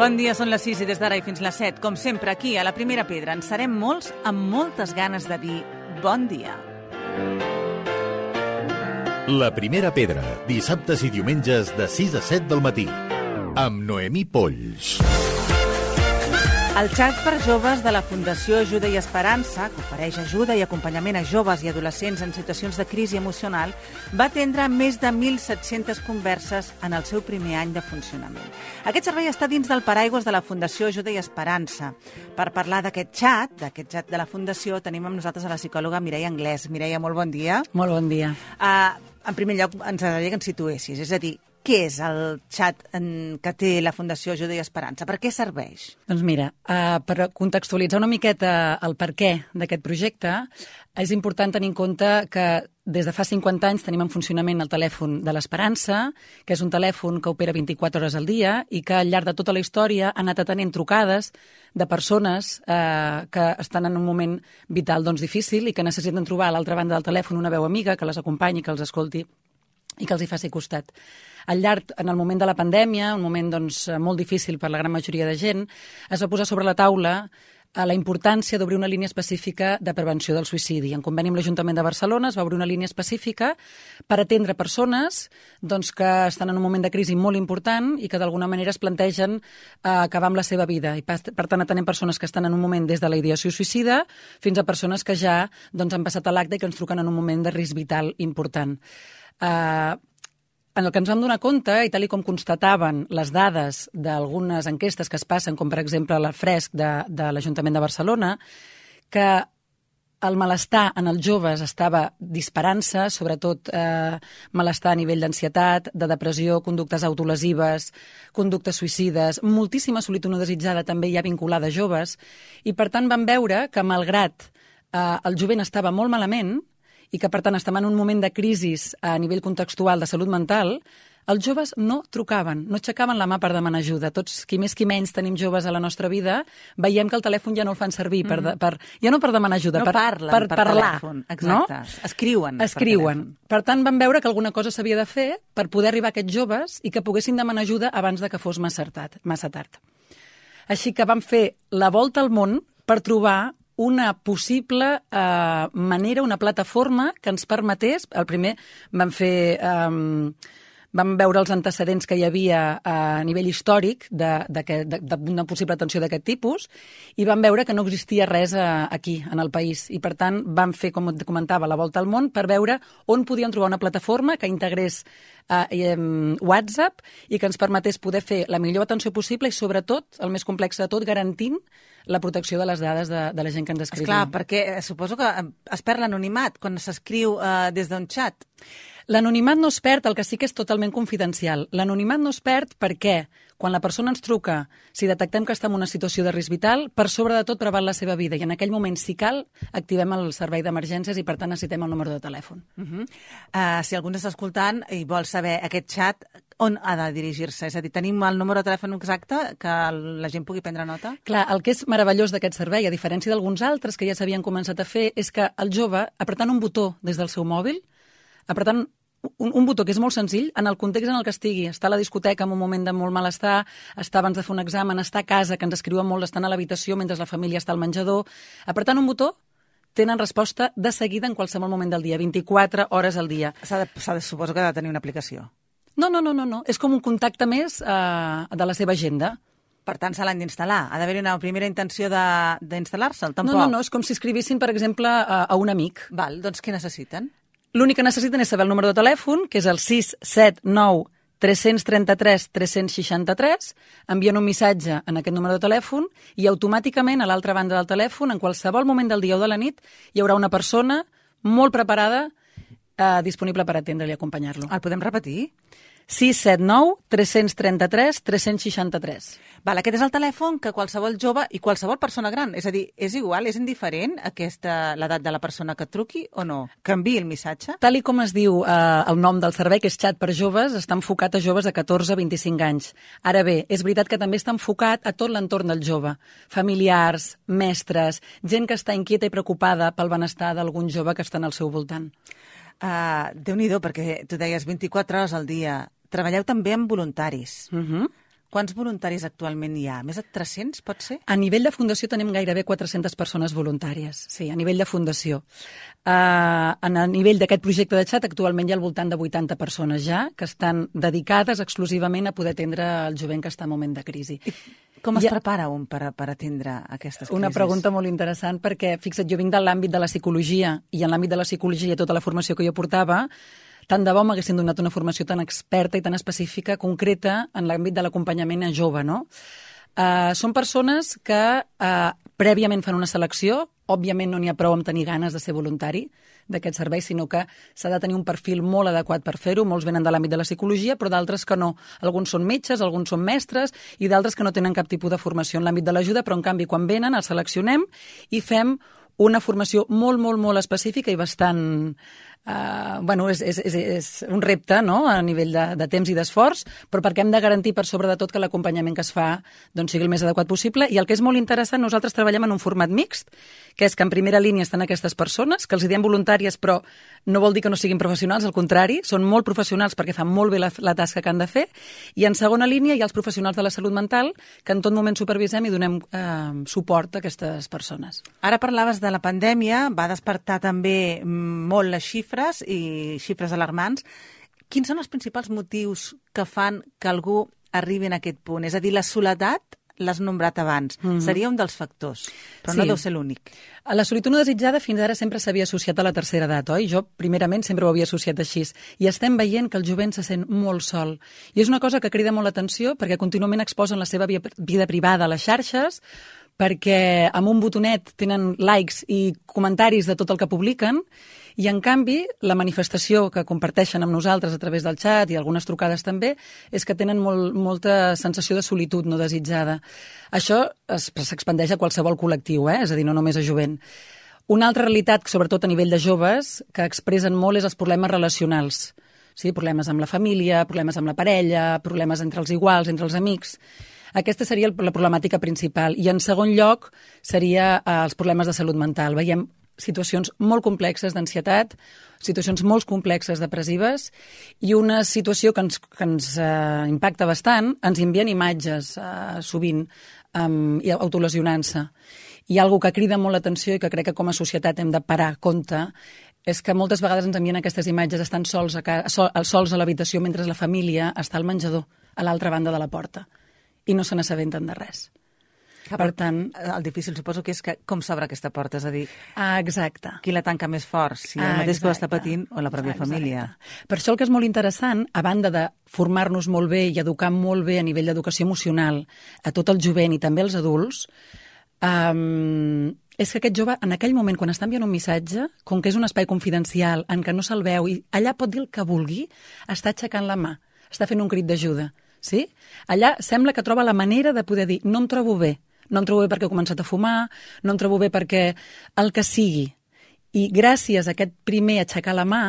Bon dia, són les 6 i des d'ara i fins les 7. Com sempre, aquí, a la Primera Pedra, en serem molts amb moltes ganes de dir bon dia. La Primera Pedra, dissabtes i diumenges de 6 a 7 del matí. Amb Noemí Polls. El xat per joves de la Fundació Ajuda i Esperança, que ofereix ajuda i acompanyament a joves i adolescents en situacions de crisi emocional, va atendre més de 1.700 converses en el seu primer any de funcionament. Aquest servei està dins del paraigües de la Fundació Ajuda i Esperança. Per parlar d'aquest xat, d'aquest xat de la Fundació, tenim amb nosaltres a la psicòloga Mireia Anglès. Mireia, molt bon dia. Molt bon dia. Uh, en primer lloc, ens agradaria que ens situessis, és a dir, què és el xat en, que té la Fundació Ajuda i Esperança? Per què serveix? Doncs mira, uh, per contextualitzar una miqueta el per què d'aquest projecte, és important tenir en compte que des de fa 50 anys tenim en funcionament el telèfon de l'Esperança, que és un telèfon que opera 24 hores al dia i que al llarg de tota la història ha anat atenent trucades de persones eh, que estan en un moment vital doncs, difícil i que necessiten trobar a l'altra banda del telèfon una veu amiga que les acompanyi, que els escolti i que els hi faci costat. Al llarg, en el moment de la pandèmia, un moment doncs, molt difícil per la gran majoria de gent, es va posar sobre la taula a la importància d'obrir una línia específica de prevenció del suïcidi. En conveni amb l'Ajuntament de Barcelona es va obrir una línia específica per atendre persones doncs, que estan en un moment de crisi molt important i que d'alguna manera es plantegen eh, acabar amb la seva vida. I per, tant atenem persones que estan en un moment des de la ideació suïcida fins a persones que ja doncs, han passat a l'acte i que ens truquen en un moment de risc vital important. Uh, en el que ens vam donar compte, i tal com constataven les dades d'algunes enquestes que es passen, com per exemple la fresc de, de l'Ajuntament de Barcelona, que el malestar en els joves estava disparant-se, sobretot eh, malestar a nivell d'ansietat, de depressió, conductes autolesives, conductes suïcides, moltíssima solitud no desitjada també hi ha vinculada a joves, i per tant vam veure que malgrat eh, el jovent estava molt malament, i que, per tant, estem en un moment de crisi a nivell contextual de salut mental, els joves no trucaven, no aixecaven la mà per demanar ajuda. Tots, qui més qui menys tenim joves a la nostra vida, veiem que el telèfon ja no el fan servir, per, de, per, ja no per demanar ajuda, no per, parlen per, per parlar. Telèfon. Exacte. No? Escriuen. Escriuen. Per, per tant, vam veure que alguna cosa s'havia de fer per poder arribar a aquests joves i que poguessin demanar ajuda abans de que fos massa tard. Massa tard. Així que vam fer la volta al món per trobar una possible eh, manera, una plataforma que ens permetés... El primer vam fer... Eh, vam veure els antecedents que hi havia a nivell històric d'una possible atenció d'aquest tipus i vam veure que no existia res a, eh, aquí, en el país. I, per tant, vam fer, com et comentava, la volta al món per veure on podíem trobar una plataforma que integrés eh, eh, WhatsApp i que ens permetés poder fer la millor atenció possible i, sobretot, el més complex de tot, garantint la protecció de les dades de, de la gent que ens escriu. Esclar, perquè suposo que es perd l'anonimat quan s'escriu eh, des d'un xat. L'anonimat no es perd, el que sí que és totalment confidencial. L'anonimat no es perd perquè quan la persona ens truca, si detectem que està en una situació de risc vital, per sobre de tot preval la seva vida i en aquell moment, si cal, activem el servei d'emergències i per tant necessitem el número de telèfon. Uh -huh. uh, si algú està escoltant i vol saber aquest xat, on ha de dirigir-se? És a dir, tenim el número de telèfon exacte que la gent pugui prendre nota? Clar, el que és meravellós d'aquest servei, a diferència d'alguns altres que ja s'havien començat a fer, és que el jove, apretant un botó des del seu mòbil, apretant un, un botó que és molt senzill, en el context en el que estigui. Està a la discoteca en un moment de molt malestar, està abans de fer un examen, està a casa, que ens escriuen molt, estan a l'habitació mentre la família està al menjador. Apretant un botó, tenen resposta de seguida en qualsevol moment del dia, 24 hores al dia. S'ha de, de, suposo que ha de tenir una aplicació. No, no, no, no, no. és com un contacte més eh, de la seva agenda. Per tant, se l'han d'instal·lar. Ha d'haver-hi una primera intenció d'instal·lar-se'l, tampoc? No, no, no, és com si escrivissin, per exemple, a, a un amic. Val, doncs què necessiten? L'únic que necessiten és saber el número de telèfon, que és el 679 333 363, envien un missatge en aquest número de telèfon i automàticament a l'altra banda del telèfon, en qualsevol moment del dia o de la nit, hi haurà una persona molt preparada eh, disponible per atendre'l i acompanyar-lo. El podem repetir? 679 333 363. Val, aquest és el telèfon que qualsevol jove i qualsevol persona gran, és a dir, és igual, és indiferent aquesta l'edat de la persona que truqui o no? Enviï el missatge? Tal i com es diu eh, el nom del servei, que és xat per joves, està enfocat a joves de 14 a 25 anys. Ara bé, és veritat que també està enfocat a tot l'entorn del jove. Familiars, mestres, gent que està inquieta i preocupada pel benestar d'algun jove que està al seu voltant. Uh, Déu-n'hi-do, perquè tu deies 24 hores al dia. Treballeu també amb voluntaris. Uh -huh. Quants voluntaris actualment hi ha? Més de 300, pot ser? A nivell de fundació tenim gairebé 400 persones voluntàries, sí, a nivell de fundació. Uh, en a nivell d'aquest projecte de xat, actualment hi ha al voltant de 80 persones ja que estan dedicades exclusivament a poder atendre el jovent que està en moment de crisi. Com es ha... prepara un per, per atendre aquestes crisis? Una pregunta molt interessant perquè, fixa't, jo vinc de l'àmbit de la psicologia i en l'àmbit de la psicologia tota la formació que jo portava tant de bo m'haguessin donat una formació tan experta i tan específica, concreta, en l'àmbit de l'acompanyament a jove, no? Uh, són persones que uh, prèviament fan una selecció, òbviament no n'hi ha prou amb tenir ganes de ser voluntari d'aquest servei, sinó que s'ha de tenir un perfil molt adequat per fer-ho. Molts venen de l'àmbit de la psicologia, però d'altres que no. Alguns són metges, alguns són mestres i d'altres que no tenen cap tipus de formació en l'àmbit de l'ajuda, però en canvi quan venen els seleccionem i fem una formació molt, molt, molt específica i bastant Uh, bueno, és, és, és, és un repte no? a nivell de, de temps i d'esforç, però perquè hem de garantir per sobre de tot que l'acompanyament que es fa doncs, sigui el més adequat possible. I el que és molt interessant, nosaltres treballem en un format mixt, que és que en primera línia estan aquestes persones, que els diem voluntàries, però no vol dir que no siguin professionals, al contrari, són molt professionals perquè fan molt bé la, la tasca que han de fer. I en segona línia hi ha els professionals de la salut mental, que en tot moment supervisem i donem eh, suport a aquestes persones. Ara parlaves de la pandèmia, va despertar també molt les xifres xifres i xifres alarmants. Quins són els principals motius que fan que algú arribi en aquest punt? És a dir, la soledat l'has nombrat abans. Mm -hmm. Seria un dels factors, però sí. no deu ser l'únic. La solitud no desitjada fins ara sempre s'havia associat a la tercera edat, oi? Jo, primerament, sempre ho havia associat així. I estem veient que el jovent se sent molt sol. I és una cosa que crida molt l'atenció perquè contínuament exposen la seva vida privada a les xarxes, perquè amb un botonet tenen likes i comentaris de tot el que publiquen i, en canvi, la manifestació que comparteixen amb nosaltres a través del xat i algunes trucades també és que tenen molt, molta sensació de solitud no desitjada. Això s'expandeix a qualsevol col·lectiu, eh? és a dir, no només a jovent. Una altra realitat, sobretot a nivell de joves, que expressen molt és els problemes relacionals. Sí, problemes amb la família, problemes amb la parella, problemes entre els iguals, entre els amics. Aquesta seria la problemàtica principal. I en segon lloc seria eh, els problemes de salut mental. Veiem situacions molt complexes d'ansietat, situacions molt complexes depressives i una situació que ens, que ens eh, impacta bastant, ens envien imatges eh, sovint um, autolesionant-se. I algo que crida molt l'atenció i que crec que com a societat hem de parar compte és que moltes vegades ens envien aquestes imatges estan sols a, ca, sol, sols a l'habitació mentre la família està al menjador, a l'altra banda de la porta, i no se n'assabenten de res. Ah, per tant, el difícil suposo que és que com s'obre aquesta porta, és a dir... Ah, exacte. Qui la tanca més fort, si el mateix que ho està patint o la pròpia exacte. família. Per això el que és molt interessant, a banda de formar-nos molt bé i educar molt bé a nivell d'educació emocional a tot el jovent i també als adults, um, és que aquest jove, en aquell moment, quan està enviant un missatge, com que és un espai confidencial en què no se'l veu i allà pot dir el que vulgui, està aixecant la mà, està fent un crit d'ajuda. Sí? Allà sembla que troba la manera de poder dir no em trobo bé, no em trobo bé perquè he començat a fumar, no em trobo bé perquè el que sigui. I gràcies a aquest primer aixecar la mà,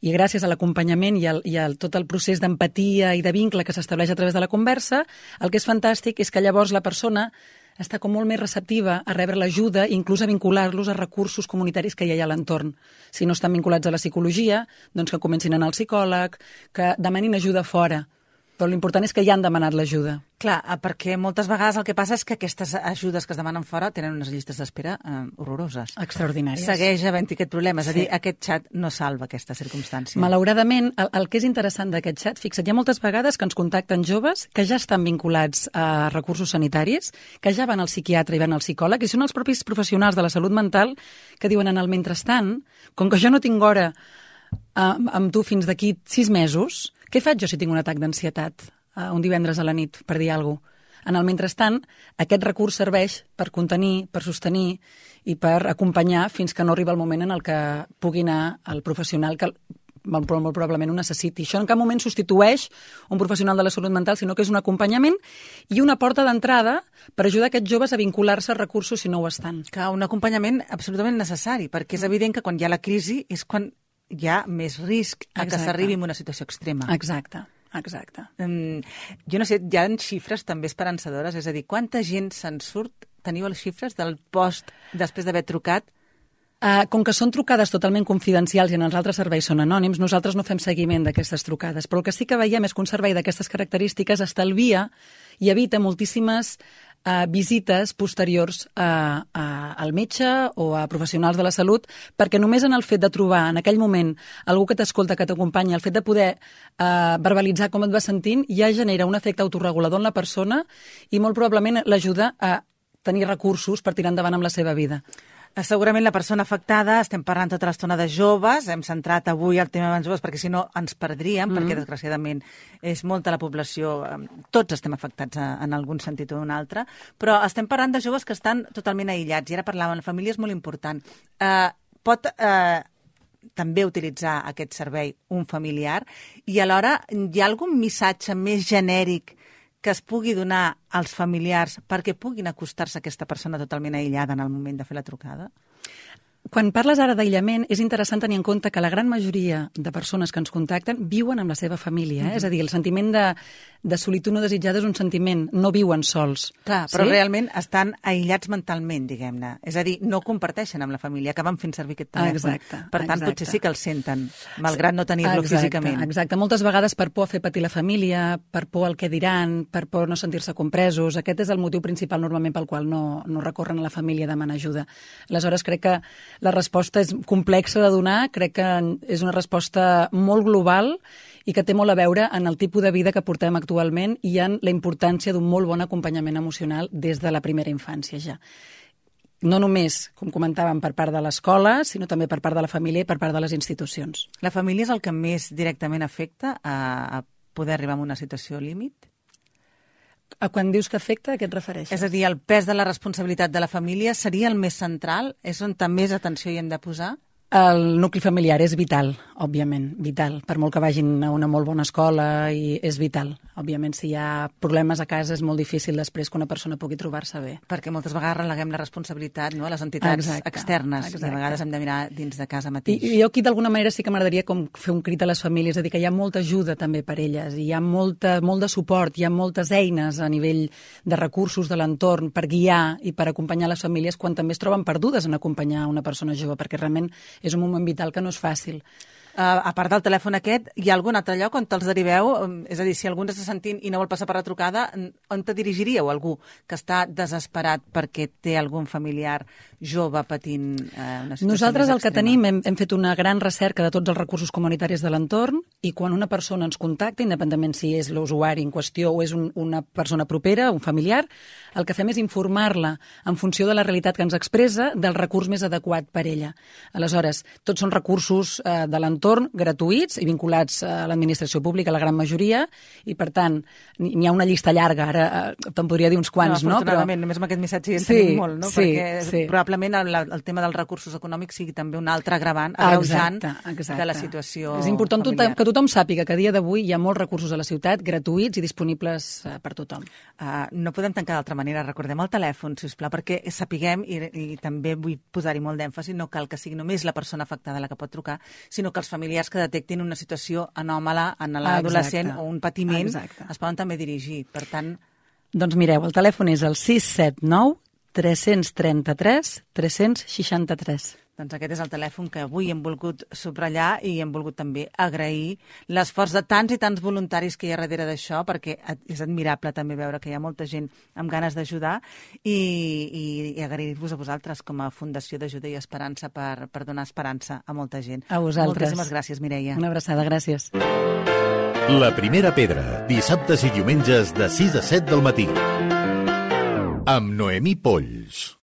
i gràcies a l'acompanyament i, al, i a tot el procés d'empatia i de vincle que s'estableix a través de la conversa, el que és fantàstic és que llavors la persona està com molt més receptiva a rebre l'ajuda, inclús a vincular-los a recursos comunitaris que hi ha a l'entorn. Si no estan vinculats a la psicologia, doncs que comencin a anar al psicòleg, que demanin ajuda fora, però l'important és que ja han demanat l'ajuda. Clar, eh, perquè moltes vegades el que passa és que aquestes ajudes que es demanen fora tenen unes llistes d'espera eh, horroroses. Extraordinàries. Segueix havent-hi aquest problema, és sí. a dir, aquest xat no salva aquesta circumstància. Malauradament, el, el que és interessant d'aquest xat, fixa't, hi ha moltes vegades que ens contacten joves que ja estan vinculats a recursos sanitaris, que ja van al psiquiatre i van al psicòleg, i són els propis professionals de la salut mental que diuen en el mentrestant, com que jo no tinc hora eh, amb tu fins d'aquí sis mesos, què faig jo si tinc un atac d'ansietat uh, un divendres a la nit, per dir alguna cosa? En el mentrestant, aquest recurs serveix per contenir, per sostenir i per acompanyar fins que no arriba el moment en el que pugui anar el professional que molt, molt probablement ho necessiti. Això en cap moment substitueix un professional de la salut mental, sinó que és un acompanyament i una porta d'entrada per ajudar aquests joves a vincular-se a recursos si no ho estan. Que un acompanyament absolutament necessari, perquè és evident que quan hi ha la crisi és quan hi ha més risc a Exacte. que s'arribi a una situació extrema. Exacte. Exacte. Um, jo no sé, hi ha xifres també esperançadores, és a dir, quanta gent se'n surt, teniu les xifres del post després d'haver trucat Uh, com que són trucades totalment confidencials i en els altres serveis són anònims, nosaltres no fem seguiment d'aquestes trucades. Però el que sí que veiem és que un servei d'aquestes característiques estalvia i evita moltíssimes uh, visites posteriors a, a, al metge o a professionals de la salut, perquè només en el fet de trobar en aquell moment algú que t'escolta, que t'acompanya, el fet de poder uh, verbalitzar com et vas sentint, ja genera un efecte autorregulador en la persona i molt probablement l'ajuda a tenir recursos per tirar endavant amb la seva vida. Eh, segurament la persona afectada, estem parlant tota l'estona de joves, hem centrat avui el tema de joves perquè si no ens perdríem, mm -hmm. perquè desgraciadament és molta la població, tots estem afectats en algun sentit o un altre, però estem parlant de joves que estan totalment aïllats, i ara parlàvem, la família és molt important. Eh, pot eh, també utilitzar aquest servei un familiar i alhora hi ha algun missatge més genèric que es pugui donar als familiars perquè puguin acostar-se a aquesta persona totalment aïllada en el moment de fer la trucada? Quan parles ara d'aïllament, és interessant tenir en compte que la gran majoria de persones que ens contacten viuen amb la seva família. Eh? Mm -hmm. És a dir, el sentiment de, de solitud no desitjada és un sentiment, no viuen sols. Clar, però sí? realment estan aïllats mentalment, diguem-ne. És a dir, no comparteixen amb la família, acaben fent servir aquest telèfon. Exacte. Per tant, exacte. potser sí que el senten, malgrat no tenir-lo físicament. Exacte. Moltes vegades per por a fer patir la família, per por al que diran, per por no sentir-se compresos. Aquest és el motiu principal normalment pel qual no, no recorren a la família a demanar ajuda. Aleshores, crec que la resposta és complexa de donar, crec que és una resposta molt global i que té molt a veure en el tipus de vida que portem actualment i en la importància d'un molt bon acompanyament emocional des de la primera infància ja. No només, com comentàvem, per part de l'escola, sinó també per part de la família i per part de les institucions. La família és el que més directament afecta a, a poder arribar a una situació límit? A quan dius que afecta, a què et refereixes? És a dir, el pes de la responsabilitat de la família seria el més central? És on més atenció hi hem de posar? El nucli familiar és vital, òbviament, vital. Per molt que vagin a una molt bona escola, i és vital. Òbviament, si hi ha problemes a casa és molt difícil després que una persona pugui trobar-se bé. Perquè moltes vegades releguem la responsabilitat no, a les entitats exacte, externes exacte. i a vegades hem de mirar dins de casa mateix. I, i jo aquí d'alguna manera sí que m'agradaria com fer un crit a les famílies, és a dir, que hi ha molta ajuda també per elles, i hi ha molta, molt de suport, hi ha moltes eines a nivell de recursos de l'entorn per guiar i per acompanyar les famílies quan també es troben perdudes en acompanyar una persona jove, perquè realment és un moment vital que no és fàcil. Uh, a part del telèfon aquest, hi ha algun altre lloc on te'ls deriveu? Um, és a dir, si algú està sentint i no vol passar per la trucada, on te dirigiríeu algú que està desesperat perquè té algun familiar jove patint uh, una situació Nosaltres el que tenim, hem, hem fet una gran recerca de tots els recursos comunitaris de l'entorn i quan una persona ens contacta, independentment si és l'usuari en qüestió o és un, una persona propera, un familiar, el que fem és informar-la en funció de la realitat que ens expressa del recurs més adequat per ella. Aleshores, tots són recursos eh, de l'entorn entorn gratuïts i vinculats a l'administració pública, la gran majoria, i per tant n'hi ha una llista llarga, ara eh, te'n podria dir uns quants, no? Afortunadament, no? Però... només amb aquest missatge en sí, tenim molt, no? Sí, Perquè sí. probablement el, el tema dels recursos econòmics sigui també un altre agravant, agreujant exacte, exacte. de la situació És important familiar. que tothom sàpiga que a dia d'avui hi ha molts recursos a la ciutat gratuïts i disponibles uh, per tothom. Uh, no podem tancar d'altra manera. Recordem el telèfon, si us plau, perquè sapiguem, i, i també vull posar-hi molt d'èmfasi, no cal que sigui només la persona afectada la que pot trucar, sinó que els familiars que detectin una situació anòmala en l'adolescent o un patiment, Exacte. es poden també dirigir. Per tant... Doncs mireu, el telèfon és el 679 333 363. Doncs aquest és el telèfon que avui hem volgut subratllar i hem volgut també agrair l'esforç de tants i tants voluntaris que hi ha darrere d'això, perquè és admirable també veure que hi ha molta gent amb ganes d'ajudar i, i, i agrair-vos a vosaltres com a Fundació d'Ajuda i Esperança per, per donar esperança a molta gent. A vosaltres. Moltíssimes gràcies, Mireia. Una abraçada, gràcies. La primera pedra, dissabtes i diumenges de 6 a 7 del matí. Amb Noemí Polls.